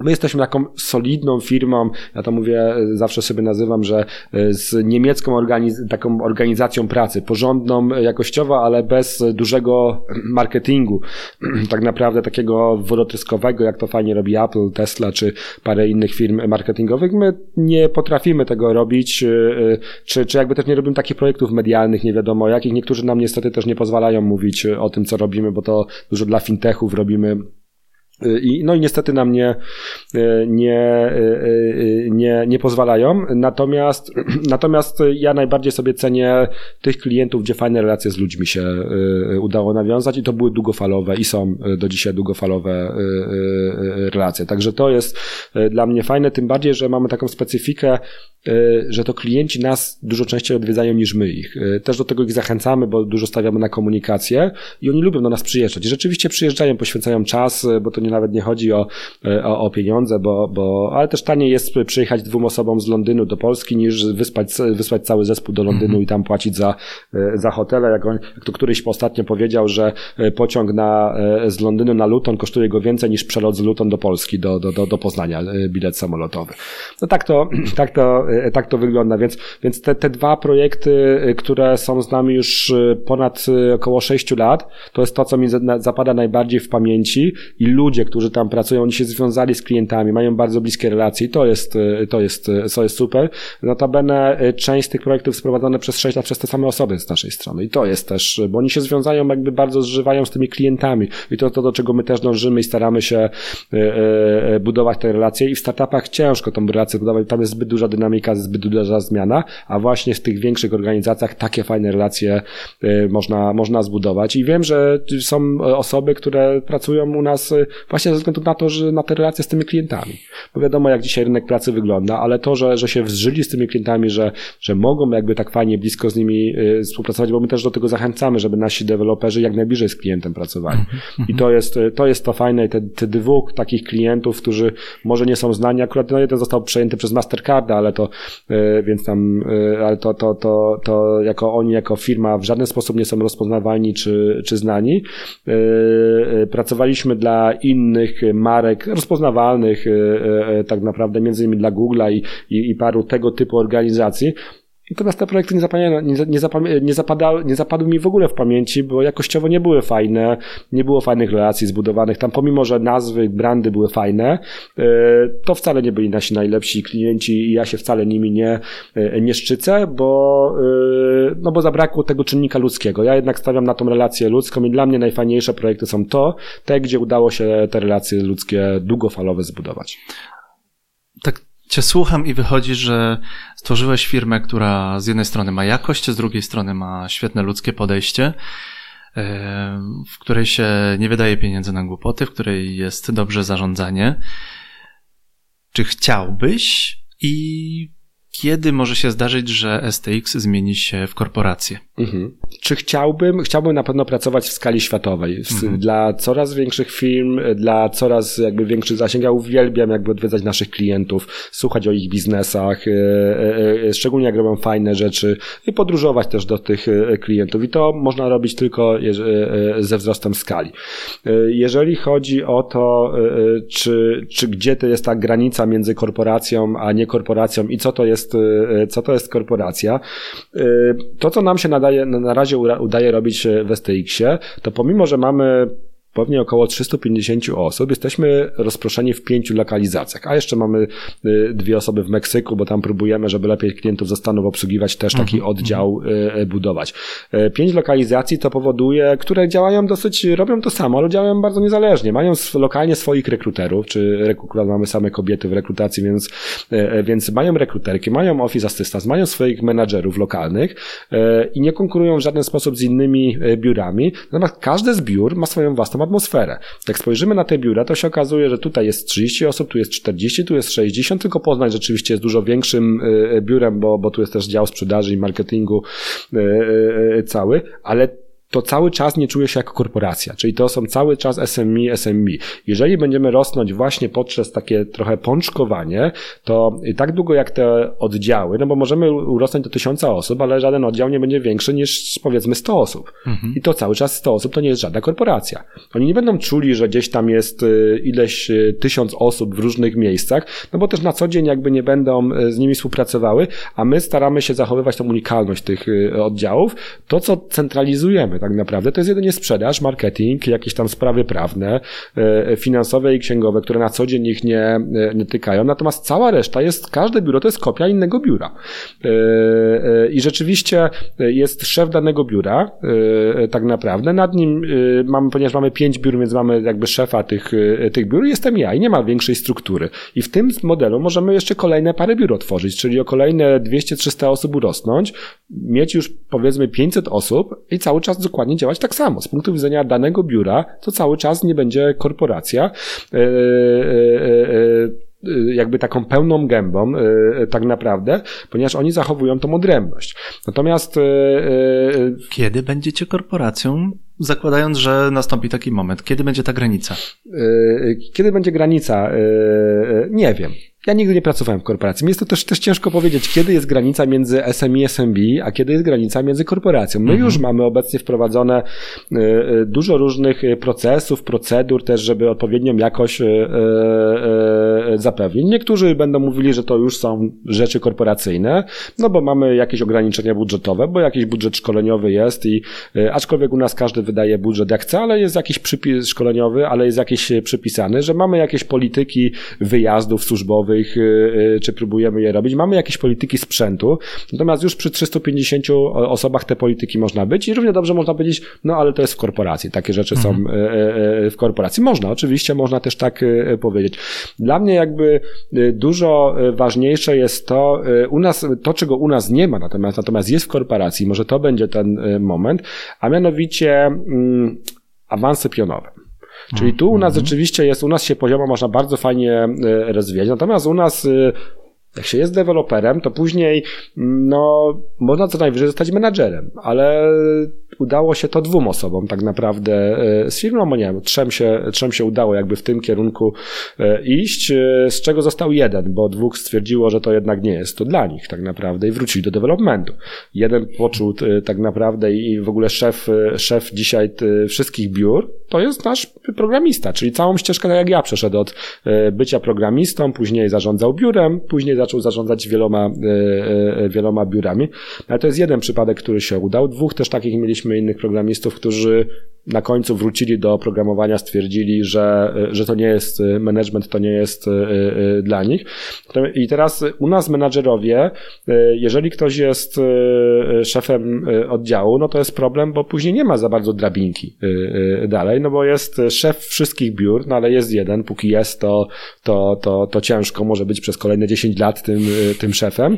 My jesteśmy taką solidną firmą, ja to mówię, zawsze sobie nazywam, że e, z niemiecką organiz taką organizacją pracy, porządną jakościowo, ale bez dużego marketingu, *clears throat* tak naprawdę takiego wodotryskowego, jak to fajnie robi Apple, Tesla czy parę innych firm marketingowych. My nie potrafimy tego robić, e, e, czy, czy jakby też nie robimy takich projektów medialnych, nie wiadomo jakich. Niektórzy nam niestety też nie pozwalają mówić o tym, co robimy, bo to dużo dla fintechów robimy i, no i niestety nam nie, nie, nie, nie pozwalają. Natomiast, *clears throat* natomiast ja najbardziej sobie cenię tych klientów, gdzie fajne relacje z ludźmi się udało nawiązać i to były długofalowe i są do dzisiaj długofalowe relacje. Także to jest dla mnie fajne, tym bardziej, że mamy taką specyfikę, że to klienci nas dużo częściej odwiedzają niż my ich. Też do tego ich zachęcamy, bo dużo stawiamy na komunikację i oni lubią do nas przyjeżdżać. I rzeczywiście przyjeżdżają, poświęcają czas, bo to nie mnie nawet nie chodzi o, o, o pieniądze, bo, bo, ale też taniej jest przyjechać dwóm osobom z Londynu do Polski niż wyspać, wysłać cały zespół do Londynu mm -hmm. i tam płacić za, za hotele. Jak, on, jak to któryś ostatnio powiedział, że pociąg na, z Londynu na Luton kosztuje go więcej niż przelot z Luton do Polski, do, do, do, do Poznania, bilet samolotowy. No tak to, *clears throat* tak to, tak to wygląda, więc, więc te, te dwa projekty, które są z nami już ponad około 6 lat, to jest to, co mi zapada najbardziej w pamięci i ludzie, którzy tam pracują, oni się związali z klientami, mają bardzo bliskie relacje i to jest, to jest, to jest super. Notabene część z tych projektów sprowadzone przez 6 lat przez te same osoby z naszej strony i to jest też, bo oni się związają, jakby bardzo zżywają z tymi klientami i to to, do czego my też dążymy i staramy się e, e, budować te relacje i w startupach ciężko tą relację budować, tam jest zbyt duża dynamika, zbyt duża zmiana, a właśnie w tych większych organizacjach takie fajne relacje e, można, można zbudować i wiem, że są osoby, które pracują u nas właśnie ze względu na to, że na te relacje z tymi klientami. Bo wiadomo, jak dzisiaj rynek pracy wygląda, ale to, że, że się wzżyli z tymi klientami, że, że mogą jakby tak fajnie blisko z nimi współpracować, bo my też do tego zachęcamy, żeby nasi deweloperzy jak najbliżej z klientem pracowali. Mhm. I to jest, to jest to fajne. I te, te dwóch takich klientów, którzy może nie są znani, akurat no jeden został przejęty przez Mastercarda, ale to, więc tam, ale to, to, to, to jako oni, jako firma w żaden sposób nie są rozpoznawalni czy, czy znani. Pracowaliśmy dla innych marek rozpoznawalnych, tak naprawdę między innymi dla Google'a i, i, i paru tego typu organizacji, Natomiast te projekty nie, zapamię, nie, nie, nie, zapada, nie zapadły mi w ogóle w pamięci, bo jakościowo nie były fajne, nie było fajnych relacji zbudowanych. Tam pomimo, że nazwy, brandy były fajne, e, to wcale nie byli nasi najlepsi klienci i ja się wcale nimi nie, e, nie szczycę, bo, e, no bo zabrakło tego czynnika ludzkiego. Ja jednak stawiam na tą relację ludzką i dla mnie najfajniejsze projekty są to, te, gdzie udało się te relacje ludzkie długofalowe zbudować. Cię słucham i wychodzi, że stworzyłeś firmę, która z jednej strony ma jakość, z drugiej strony ma świetne ludzkie podejście, w której się nie wydaje pieniędzy na głupoty, w której jest dobrze zarządzanie. Czy chciałbyś i kiedy może się zdarzyć, że STX zmieni się w korporację? Mhm. Czy chciałbym? Chciałbym na pewno pracować w skali światowej. Mhm. Dla coraz większych firm, dla coraz jakby większych zasięg. Ja uwielbiam jakby odwiedzać naszych klientów, słuchać o ich biznesach, e, e, e, szczególnie jak robią fajne rzeczy i podróżować też do tych klientów. I to można robić tylko ze wzrostem skali. Jeżeli chodzi o to, czy, czy gdzie to jest ta granica między korporacją a nie korporacją i co to jest jest, e, co to jest korporacja. E, to, co nam się nadaje, na razie udaje robić w STX-ie, to pomimo, że mamy pewnie około 350 osób. Jesteśmy rozproszeni w pięciu lokalizacjach, a jeszcze mamy y, dwie osoby w Meksyku, bo tam próbujemy, żeby lepiej klientów ze Stanów obsługiwać, też taki mhm, oddział y, y, budować. Pięć lokalizacji to powoduje, które działają dosyć, robią to samo, ale działają bardzo niezależnie. Mają lokalnie swoich rekruterów, czy rekruterów, mamy same kobiety w rekrutacji, więc, więc mają rekruterki, mają office assistants, mają swoich menadżerów lokalnych i nie konkurują w żaden sposób z innymi biurami. Natomiast każde z biur ma swoją własną atmosferę. Jak spojrzymy na te biura, to się okazuje, że tutaj jest 30 osób, tu jest 40, tu jest 60, tylko Poznań rzeczywiście jest dużo większym y, y, biurem, bo, bo tu jest też dział sprzedaży i marketingu y, cały, ale to cały czas nie czuje się jako korporacja, czyli to są cały czas SME, SME. Jeżeli będziemy rosnąć właśnie poprzez takie trochę pączkowanie, to tak długo jak te oddziały, no bo możemy urosnąć do tysiąca osób, ale żaden oddział nie będzie większy niż powiedzmy 100 osób. Mhm. I to cały czas 100 osób to nie jest żadna korporacja. Oni nie będą czuli, że gdzieś tam jest y, ileś y, tysiąc osób w różnych miejscach, no bo też na co dzień jakby nie będą y, z nimi współpracowały, a my staramy się zachowywać tą unikalność tych oddziałów. To, co centralizujemy, tak naprawdę. To jest jedynie sprzedaż, marketing, jakieś tam sprawy prawne, e, finansowe i księgowe, które na co dzień ich nie, e, nie tykają. Natomiast cała reszta jest, każde biuro to jest kopia innego biura. E, I rzeczywiście jest szef danego biura, tak naprawdę. Nad nim mamy, ponieważ mamy pięć biur, więc mamy jakby szefa tych, tych biur, jestem ja i nie ma większej struktury. I w tym modelu możemy jeszcze kolejne parę biur otworzyć, czyli o kolejne 200-300 osób urosnąć, mieć już powiedzmy 500 osób i cały czas dokładnie działać tak samo. Z punktu widzenia danego biura to cały czas nie będzie korporacja. Yy, yy, yy, jakby taką pełną gębą, tak naprawdę, ponieważ oni zachowują tą odrębność. Natomiast. Kiedy będziecie korporacją? zakładając, że nastąpi taki moment, kiedy będzie ta granica? Kiedy będzie granica? Nie wiem. Ja nigdy nie pracowałem w korporacji. Mi jest to też, też ciężko powiedzieć, kiedy jest granica między SME i SMB, a kiedy jest granica między korporacją. My mhm. już mamy obecnie wprowadzone y, y, dużo różnych procesów, procedur też, żeby odpowiednią jakość y, zapewnić. Niektórzy będą mówili, że to już są rzeczy korporacyjne, no bo mamy jakieś ograniczenia budżetowe, bo jakiś budżet szkoleniowy jest i aczkolwiek u nas każdy wydaje budżet jak chce, ale jest jakiś przypis szkoleniowy, ale jest jakiś przypisany, że mamy jakieś polityki wyjazdów służbowych, Y, y, czy próbujemy je robić. Mamy jakieś polityki sprzętu, natomiast już przy 350 osobach te polityki można być i równie dobrze można powiedzieć, no ale to jest w korporacji, takie rzeczy mhm. są y, w korporacji. Można, oczywiście można też tak powiedzieć. Dla mnie jakby dużo ważniejsze jest to, u nas, to czego u nas nie ma, natomiast, natomiast jest w korporacji, może to będzie ten moment, a mianowicie mm, awanse pionowe. Czyli tu u nas mhm. rzeczywiście jest, u nas się poziomo można bardzo fajnie e, rozwijać, natomiast u nas e, jak się jest deweloperem, to później mm, no, można co najwyżej zostać menadżerem, ale udało się to dwóm osobom tak naprawdę e, z firmą, bo nie wiem, trzem się, trzem się udało jakby w tym kierunku e, iść, e, z czego został jeden, bo dwóch stwierdziło, że to jednak nie jest to dla nich tak naprawdę i wrócili do developmentu. Jeden poczuł tak naprawdę i w ogóle szef, szef dzisiaj wszystkich biur to jest nasz programista, czyli całą ścieżkę tak jak ja przeszedł od bycia programistą, później zarządzał biurem, później zaczął zarządzać wieloma, wieloma biurami. Ale to jest jeden przypadek, który się udał. Dwóch też takich mieliśmy innych programistów, którzy na końcu wrócili do programowania, stwierdzili, że, że to nie jest management, to nie jest e, e, dla nich. I teraz u nas menadżerowie, e, jeżeli ktoś jest szefem oddziału, no to jest problem, bo później nie ma za bardzo drabinki dalej, no bo jest szef wszystkich biur, no ale jest jeden, póki jest, to, to, to, to ciężko, może być przez kolejne 10 lat tym, tym szefem.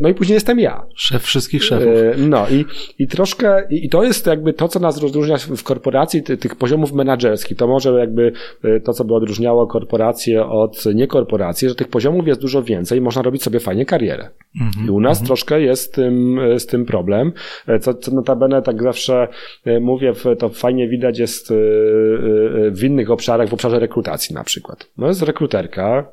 No i później jestem ja. Szef wszystkich szefów. No i, i troszkę, i to jest jakby to, co nas rozróżnia w korporacji ty, tych poziomów menedżerskich, to może jakby e, to, co by odróżniało korporacje od niekorporacji, że tych poziomów jest dużo więcej i można robić sobie fajnie karierę. -hmm, I u nas -hmm. troszkę jest z tym, e, z tym problem. E, co, co notabene tak zawsze mówię, to fajnie widać jest w innych obszarach, w obszarze rekrutacji na przykład. No jest rekruterka,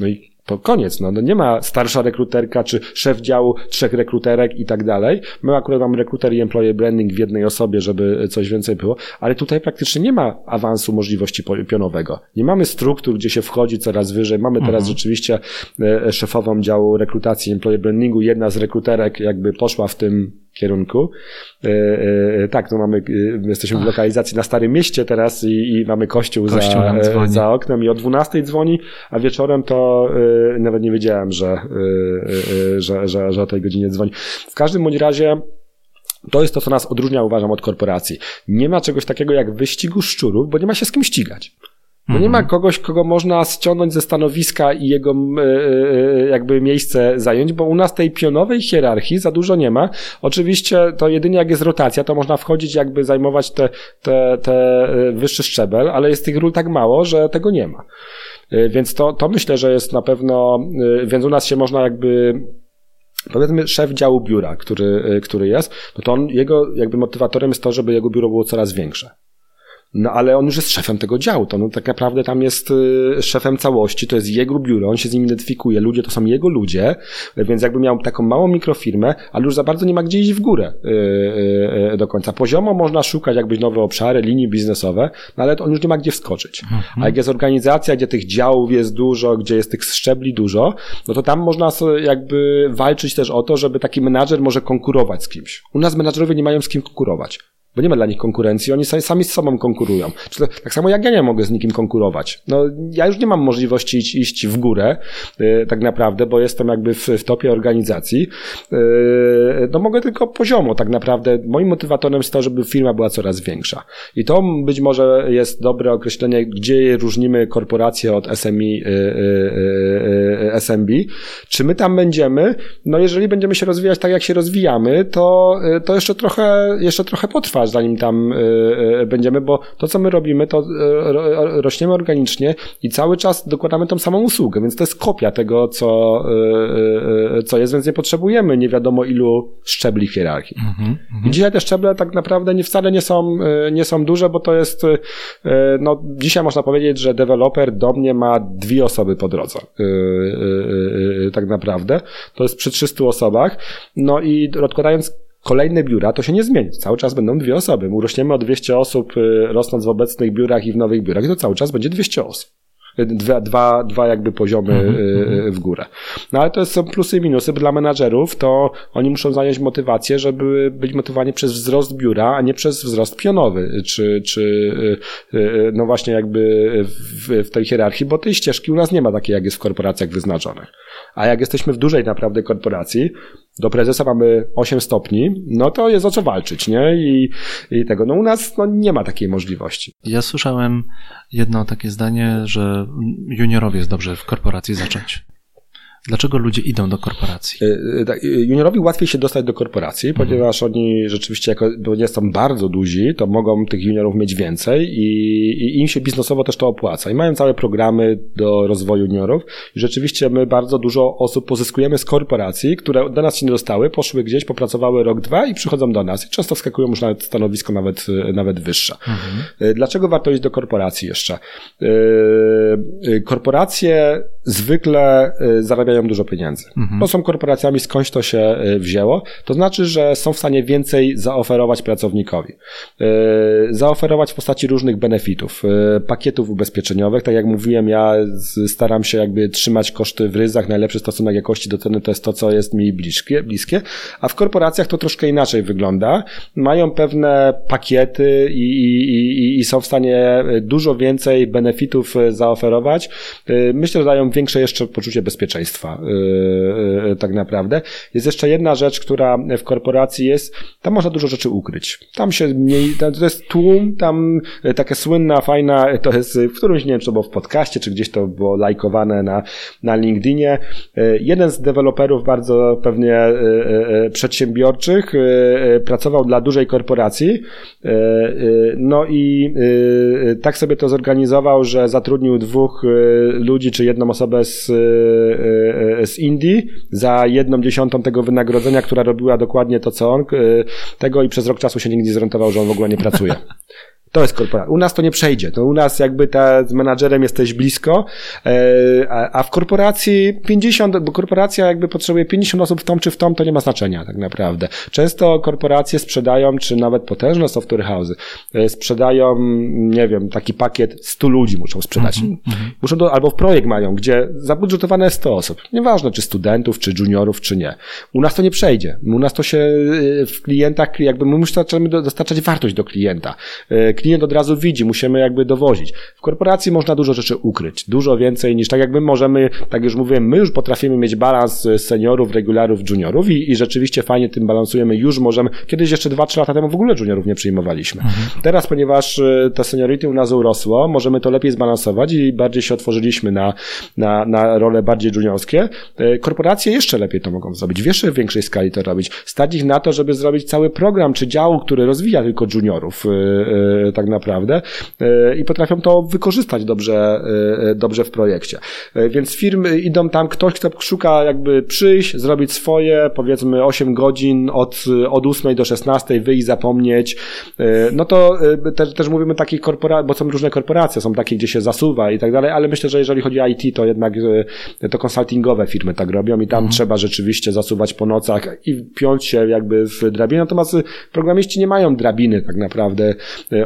no i to koniec, no, no nie ma starsza rekruterka, czy szef działu trzech rekruterek i tak dalej. My akurat mamy rekruter i employee branding w jednej osobie, żeby coś więcej było, ale tutaj praktycznie nie ma awansu możliwości pionowego. Nie mamy struktur, gdzie się wchodzi coraz wyżej. Mamy teraz mhm. rzeczywiście e, szefową działu rekrutacji i employee brandingu. Jedna z rekruterek jakby poszła w tym kierunku. E, e, tak, no mamy, jesteśmy w lokalizacji na Starym Mieście teraz i, i mamy kościół, kościół za, za oknem i o 12 dzwoni, a wieczorem to nawet nie wiedziałem, że, że, że, że o tej godzinie dzwoni. W każdym bądź razie to jest to, co nas odróżnia, uważam, od korporacji. Nie ma czegoś takiego jak wyścigu szczurów, bo nie ma się z kim ścigać. No nie ma mhm. kogoś, kogo można ściągnąć ze stanowiska i jego e, e, jakby miejsce zająć, bo u nas tej pionowej hierarchii za dużo nie ma. Oczywiście to jedynie jak jest rotacja, to można wchodzić jakby zajmować te, te, te e, wyższy szczebel, ale jest tych ról tak mało, że tego nie ma. Więc to, to myślę, że jest na pewno, więc u nas się można jakby powiedzmy szef działu biura, który, który jest, no to on, jego jakby motywatorem jest to, żeby jego biuro było coraz większe. No ale on już jest szefem tego działu, to no, tak naprawdę tam jest y, szefem całości, to jest jego biuro, on się z nim identyfikuje, ludzie to są jego ludzie, więc jakby miał taką małą mikrofirmę, ale już za bardzo nie ma gdzie iść w górę y, y, do końca. Poziomo można szukać jakbyś nowe obszary, linie biznesowe, no ale on już nie ma gdzie wskoczyć. A jak jest organizacja, gdzie tych działów jest dużo, gdzie jest tych szczebli dużo, no to tam można jakby walczyć też o to, żeby taki menadżer może konkurować z kimś. U nas menadżerowie nie mają z kim konkurować bo nie ma dla nich konkurencji, oni sami z sobą konkurują. Tak samo jak ja nie mogę z nikim konkurować. No, ja już nie mam możliwości iść, iść w górę, yy, tak naprawdę, bo jestem jakby w, w topie organizacji. Yy, no mogę tylko poziomo, tak naprawdę. Moim motywatorem jest to, żeby firma była coraz większa. I to być może jest dobre określenie, gdzie różnimy korporacje od SMI, yy, yy, SMB. Czy my tam będziemy? No jeżeli będziemy się rozwijać tak, jak się rozwijamy, to, to jeszcze trochę, jeszcze trochę potrwa zanim tam będziemy, bo to, co my robimy, to rośniemy organicznie i cały czas dokładamy tą samą usługę, więc to jest kopia tego, co, co jest, więc nie potrzebujemy nie wiadomo ilu szczebli hierarchii. Mm -hmm. I dzisiaj te szczeble tak naprawdę nie wcale nie są, nie są duże, bo to jest, no dzisiaj można powiedzieć, że deweloper do mnie ma dwie osoby po drodze. Tak naprawdę. To jest przy 300 osobach. No i odkładając kolejne biura, to się nie zmieni. Cały czas będą dwie osoby. My urośniemy o 200 osób, y, rosnąc w obecnych biurach i w nowych biurach, to cały czas będzie 200 osób. Dwa, dwa, dwa jakby poziomy mm -hmm. w górę. No ale to są plusy i minusy. Dla menadżerów to oni muszą zająć motywację, żeby być motywowani przez wzrost biura, a nie przez wzrost pionowy, czy, czy y, no właśnie jakby w, w tej hierarchii, bo tej ścieżki u nas nie ma takiej, jak jest w korporacjach wyznaczonych. A jak jesteśmy w dużej naprawdę korporacji, do prezesa mamy 8 stopni, no to jest o co walczyć, nie? I, i tego, no u nas no, nie ma takiej możliwości. Ja słyszałem jedno takie zdanie, że juniorowie jest dobrze w korporacji zacząć. Dlaczego ludzie idą do korporacji? E, e, tak, e, juniorowi łatwiej się dostać do korporacji, mhm. ponieważ oni rzeczywiście, jako, bo nie są bardzo duzi, to mogą tych juniorów mieć więcej i, i, im się biznesowo też to opłaca. I mają całe programy do rozwoju juniorów. I rzeczywiście my bardzo dużo osób pozyskujemy z korporacji, które do nas się nie dostały, poszły gdzieś, popracowały rok, dwa i przychodzą do nas. I często wskakują już nawet stanowisko nawet, nawet wyższe. Mhm. Dlaczego warto iść do korporacji jeszcze? Korporacje zwykle zarabiają zarabiają dużo pieniędzy. Mhm. Są korporacjami, skądś to się y, wzięło. To znaczy, że są w stanie więcej zaoferować pracownikowi. Y, zaoferować w postaci różnych benefitów, y, pakietów ubezpieczeniowych. Tak jak mówiłem, ja staram się jakby trzymać koszty w ryzach. Najlepszy stosunek jakości do ceny to jest to, co jest mi bliskie, bliskie. A w korporacjach to troszkę inaczej wygląda. Mają pewne pakiety i, i, i, i są w stanie dużo więcej benefitów zaoferować. Myślę, że dają większe jeszcze poczucie bezpieczeństwa y, y, y, tak naprawdę. Jest jeszcze jedna rzecz, która w korporacji jest, tam można dużo rzeczy ukryć. Tam się mniej, to jest tłum, tam taka słynna, fajna, to jest w którymś, nie wiem, czy to było w podcaście, czy gdzieś to było lajkowane na, na LinkedInie. Jeden z deweloperów bardzo pewnie przedsiębiorczych pracował dla dużej korporacji, no i tak sobie to zorganizował, że zatrudnił dwóch ludzi, czy jedną osobę z E, z Indii za jedną dziesiątą tego wynagrodzenia, która robiła dokładnie to, co on, tego i przez rok czasu się nigdy nie zorientował, że on w ogóle nie pracuje. To jest korporacja. U nas to nie przejdzie. To u nas jakby ta, z menadżerem jesteś blisko, e, a w korporacji 50, bo korporacja jakby potrzebuje 50 osób w tom czy w tom, to nie ma znaczenia tak naprawdę. Często korporacje sprzedają, czy nawet potężne software house'y, e, sprzedają, nie wiem, taki pakiet 100 ludzi muszą sprzedać. Mm -hmm. Muszą do, albo w projekt mają, gdzie zabudżetowane jest 100 osób. Nieważne, czy studentów, czy juniorów, czy nie. U nas to nie przejdzie. U nas to się e, w klientach, jakby my musimy dostarczać wartość do klienta klient od razu widzi, musimy jakby dowozić. W korporacji można dużo rzeczy ukryć, dużo więcej niż tak jakby możemy, tak już mówiłem, my już potrafimy mieć balans seniorów, regularów, juniorów i, i rzeczywiście fajnie tym balansujemy, już możemy, kiedyś jeszcze 2-3 lata temu w ogóle juniorów nie przyjmowaliśmy. Mhm. Teraz, ponieważ e, to seniority u nas urosło, możemy to lepiej zbalansować i bardziej się otworzyliśmy na, na, na role bardziej juniorskie. E, korporacje jeszcze lepiej to mogą zrobić, w jeszcze większej skali to robić. Stać ich na to, żeby zrobić cały program czy dział, który rozwija tylko juniorów, e, tak naprawdę e, i potrafią to wykorzystać dobrze, e, dobrze w projekcie. E, więc firmy idą tam, ktoś kto szuka jakby przyjść, zrobić swoje, powiedzmy 8 godzin od, od 8 do 16, wyjść, zapomnieć, no to też, też mówimy takich korporacjach, bo są różne korporacje, są takie, gdzie się zasuwa i tak dalej, ale myślę, że jeżeli chodzi o IT, to jednak to konsultingowe firmy tak robią i tam mhm. trzeba rzeczywiście zasuwać po nocach i piąć się jakby w drabinie, natomiast programiści nie mają drabiny tak naprawdę.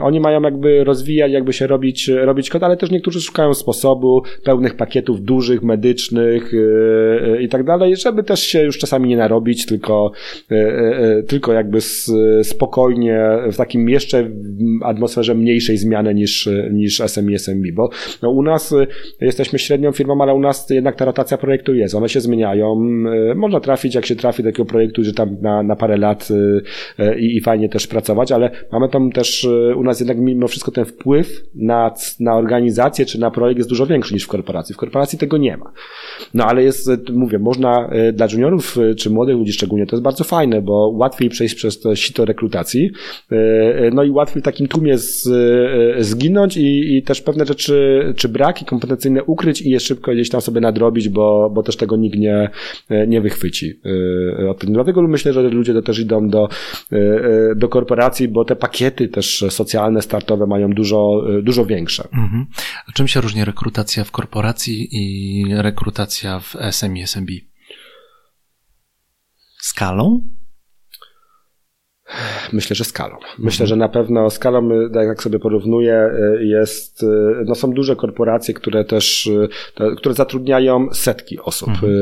Oni oni mają jakby rozwijać, jakby się robić, robić kod, ale też niektórzy szukają sposobu pełnych pakietów dużych, medycznych yy, i tak dalej, żeby też się już czasami nie narobić, tylko, yy, tylko jakby spokojnie w takim jeszcze atmosferze mniejszej zmiany niż, niż SMI, SMB, bo no, u nas jesteśmy średnią firmą, ale u nas jednak ta rotacja projektu jest, one się zmieniają, można trafić, jak się trafi do takiego projektu, że tam na, na parę lat i, i fajnie też pracować, ale mamy tam też u nas jednak mimo wszystko ten wpływ na, na organizację czy na projekt jest dużo większy niż w korporacji. W korporacji tego nie ma. No ale jest, mówię, można dla juniorów czy młodych ludzi szczególnie, to jest bardzo fajne, bo łatwiej przejść przez to sito rekrutacji, no i łatwiej w takim tłumie z, zginąć i, i też pewne rzeczy, czy braki kompetencyjne ukryć i je szybko gdzieś tam sobie nadrobić, bo, bo też tego nikt nie, nie wychwyci. Dlatego myślę, że ludzie też idą do, do korporacji, bo te pakiety też socjalne, startowe mają dużo, dużo większe. Mhm. A czym się różni rekrutacja w korporacji i rekrutacja w SMI, SMB? Skalą? Myślę, że skalą. Myślę, mhm. że na pewno skalą, tak jak sobie porównuję, jest, no są duże korporacje, które też, które zatrudniają setki osób. Mhm.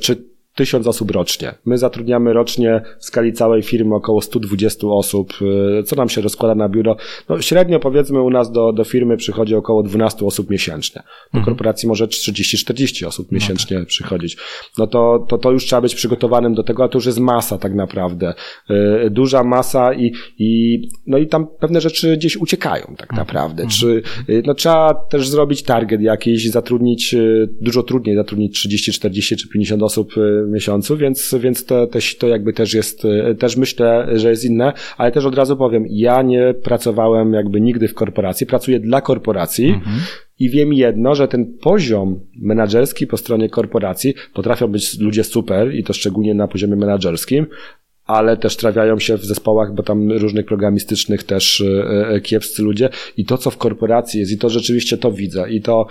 Czy tysiąc osób rocznie. My zatrudniamy rocznie w skali całej firmy około 120 osób, y, co nam się rozkłada na biuro. No, średnio powiedzmy u nas do, do firmy przychodzi około 12 osób miesięcznie. Do mhm. korporacji może 30-40 osób miesięcznie no tak. przychodzić. No to, to, to już trzeba być przygotowanym do tego, a to już jest masa tak naprawdę. Y, duża masa i, i, no i tam pewne rzeczy gdzieś uciekają tak mhm. naprawdę. Mhm. Czy, y, no trzeba też zrobić target jakiś, zatrudnić, dużo trudniej zatrudnić 30, 40 czy 50 osób miesiącu, więc, więc to, to, to jakby też jest, e, też myślę, że jest inne, ale też od razu powiem, ja nie pracowałem jakby nigdy w korporacji, pracuję dla korporacji, mhm. I wiem jedno, że ten poziom menedżerski po stronie korporacji potrafią być ludzie super i to szczególnie na poziomie menedżerskim, ale też trafiają się w zespołach, bo tam różnych programistycznych też e, e, kiepscy ludzie i to, co w korporacji jest i to rzeczywiście to widzę i to,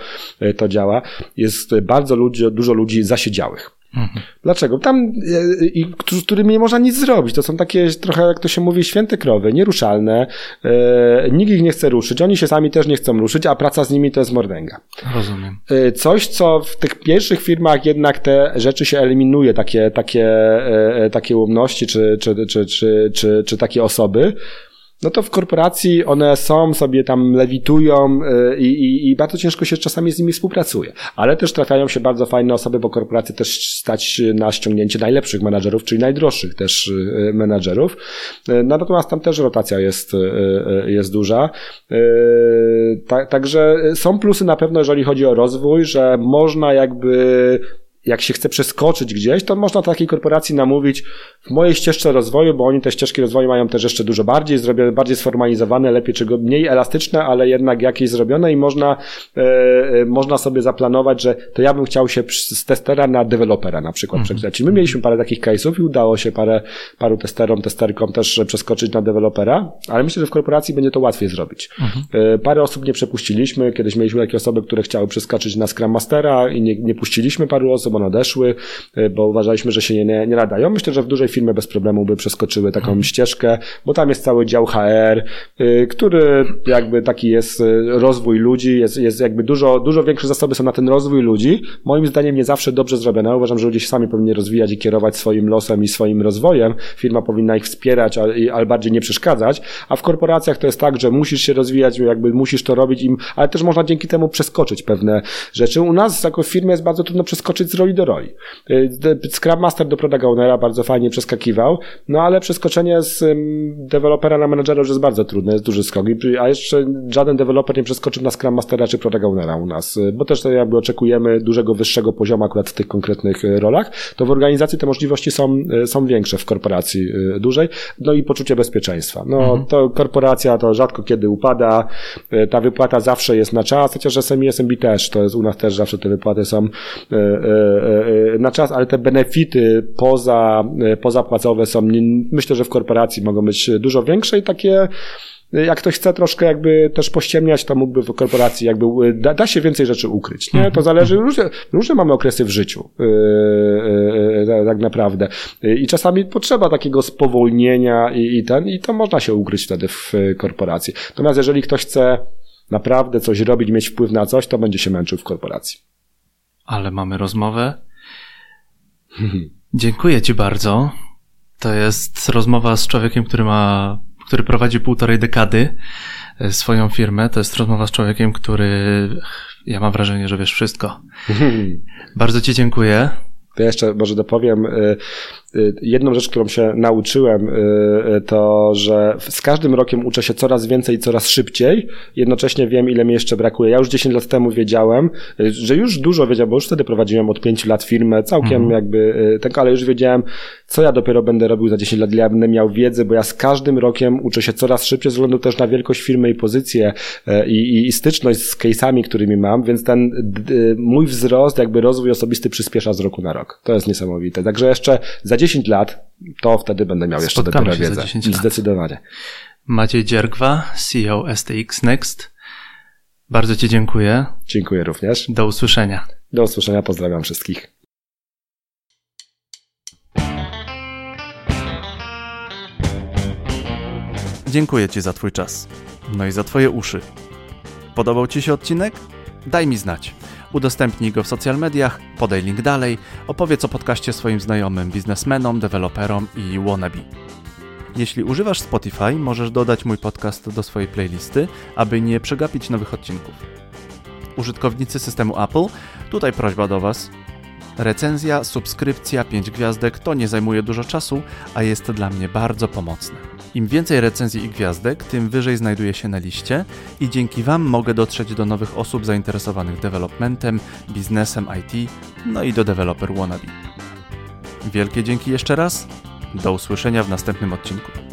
to działa, jest bardzo ludzi, dużo ludzi zasiedziałych. Mhm. Dlaczego? Tam, e, i, z którymi nie można nic zrobić. To są takie trochę, jak to się mówi, święte krowy, nieruszalne. E, nikt ich nie chce ruszyć. Oni się sami też nie chcą ruszyć, a praca z nimi to jest mordęga. Rozumiem. E, coś, co w tych pierwszych firmach jednak te rzeczy się eliminuje, takie, takie, e, takie umności, czy, czy, czy, czy, czy, czy takie osoby no to w korporacji one są, sobie tam lewitują y, i, i, i, bardzo ciężko się czasami z nimi współpracuje. Ale też trafiają się bardzo fajne osoby, bo korporacje też stać na ściągnięcie najlepszych menadżerów, czyli najdroższych też y, menadżerów. Y, no natomiast tam też rotacja jest, jest duża. Także są plusy na pewno, jeżeli chodzi o rozwój, że można jakby jak się chce przeskoczyć gdzieś, to można takiej korporacji namówić w mojej ścieżce rozwoju, bo oni te ścieżki rozwoju mają też jeszcze dużo bardziej zrobione, bardziej sformalizowane, lepiej czy mniej elastyczne, ale jednak jakieś zrobione i można, e, e, można sobie zaplanować, że to ja bym chciał się z testera na dewelopera na przykład mhm. przekształcić. My mieliśmy parę takich case'ów i udało się parę, paru testerom, testerkom też przeskoczyć na dewelopera, ale myślę, że w korporacji będzie to łatwiej zrobić. Mhm. E, parę osób nie przepuściliśmy, kiedyś mieliśmy takie osoby, które chciały przeskoczyć na Scrum Mastera i nie, nie puściliśmy paru osób, one odeszły, e, bo uważaliśmy, że się nie, nie nadają. Myślę, że w dużej firmie bez problemu by przeskoczyły taką hmm. ścieżkę, bo tam jest cały dział HR, e, który jakby taki jest e, rozwój ludzi, jest, jest jakby dużo, dużo większe zasoby są na ten rozwój ludzi. Moim zdaniem nie zawsze dobrze zrobione. Uważam, że ludzie się sami powinni rozwijać i kierować swoim losem i swoim rozwojem. Firma powinna ich wspierać, ale bardziej nie przeszkadzać. A w korporacjach to jest tak, że musisz się rozwijać, jakby musisz to robić im, ale też można dzięki temu przeskoczyć pewne rzeczy. U nas jako firmie jest bardzo trudno przeskoczyć z roli do roli. Y, Scrum Master do Product Ownera bardzo fajnie przeskakiwał, no ale przeskoczenie z dewelopera na menedżera już jest bardzo trudne, jest duży skok, a jeszcze żaden deweloper nie przeskoczył na Scrum Mastera czy Product Ownera u nas, y, bo też to jakby oczekujemy dużego, wyższego poziomu akurat w tych konkretnych y, rolach, to w organizacji te możliwości są, są większe w korporacji dużej, no i poczucie bezpieczeństwa. No mhm. to korporacja to rzadko kiedy upada, ta wypłata zawsze jest na czas, chociaż SMI, SMB też, to jest u nas też zawsze te wypłaty są E, na czas, ale te benefity poza, e, pozapłacowe są, myślę, że w korporacji mogą być dużo większe i takie jak ktoś chce troszkę jakby też pościemniać, to mógłby w korporacji jakby, da, da się więcej rzeczy ukryć, nie? To mhm. zależy, różne, różne mamy okresy w życiu, yy, yy, tak naprawdę. I czasami potrzeba takiego spowolnienia i, i ten, i to można się ukryć wtedy w korporacji. Natomiast jeżeli ktoś chce naprawdę coś robić, mieć wpływ na coś, to będzie się męczył w korporacji ale mamy rozmowę. Dziękuję Ci bardzo. To jest rozmowa z człowiekiem, który ma, który prowadzi półtorej dekady e, swoją firmę. To jest rozmowa z człowiekiem, który, ja mam wrażenie, że wiesz wszystko. *laughs* Bardzo Ci dziękuję. To ja jeszcze może dopowiem y, y, jedną rzecz, którą się nauczyłem, y, to, że z każdym rokiem uczę się coraz więcej i coraz szybciej. Jednocześnie wiem, ile mi jeszcze brakuje. Ja już 10 lat temu wiedziałem, że już dużo wiedziałem, bo już wtedy prowadziłem od 5 lat firmę, całkiem mhm. jakby tak, ale już wiedziałem, co ja dopiero będę robił za 10 lat, ile ja będę miał wiedzę, bo ja z każdym rokiem uczę się coraz szybciej, ze względu też na wielkość firmy i pozycję i, i, i styczność z case'ami, którymi mam, więc ten mój wzrost, jakby rozwój osobisty przyspiesza z roku na rok rok. To jest niesamowite. Także jeszcze za 10 lat, to wtedy będę miał jeszcze Spotkamy dopiero wiedzę. Zdecydowanie. Maciej Dziergwa, CEO STX Next. Bardzo Ci dziękuję. Dziękuję również. Do usłyszenia. Do usłyszenia, pozdrawiam wszystkich. Dziękuję Ci za Twój czas. No i za Twoje uszy. Podobał Ci się odcinek? Daj mi znać. Udostępnij go w social mediach, podaj link dalej, opowiedz o podcaście swoim znajomym, biznesmenom, deweloperom i wannabe. Jeśli używasz Spotify, możesz dodać mój podcast do swojej playlisty, aby nie przegapić nowych odcinków. Użytkownicy systemu Apple, tutaj prośba do Was. Recenzja, subskrypcja, 5 gwiazdek to nie zajmuje dużo czasu, a jest dla mnie bardzo pomocne. Im więcej recenzji i gwiazdek, tym wyżej znajduję się na liście i dzięki Wam mogę dotrzeć do nowych osób zainteresowanych developmentem, biznesem IT, no i do developer wannabe. Wielkie dzięki jeszcze raz. Do usłyszenia w następnym odcinku.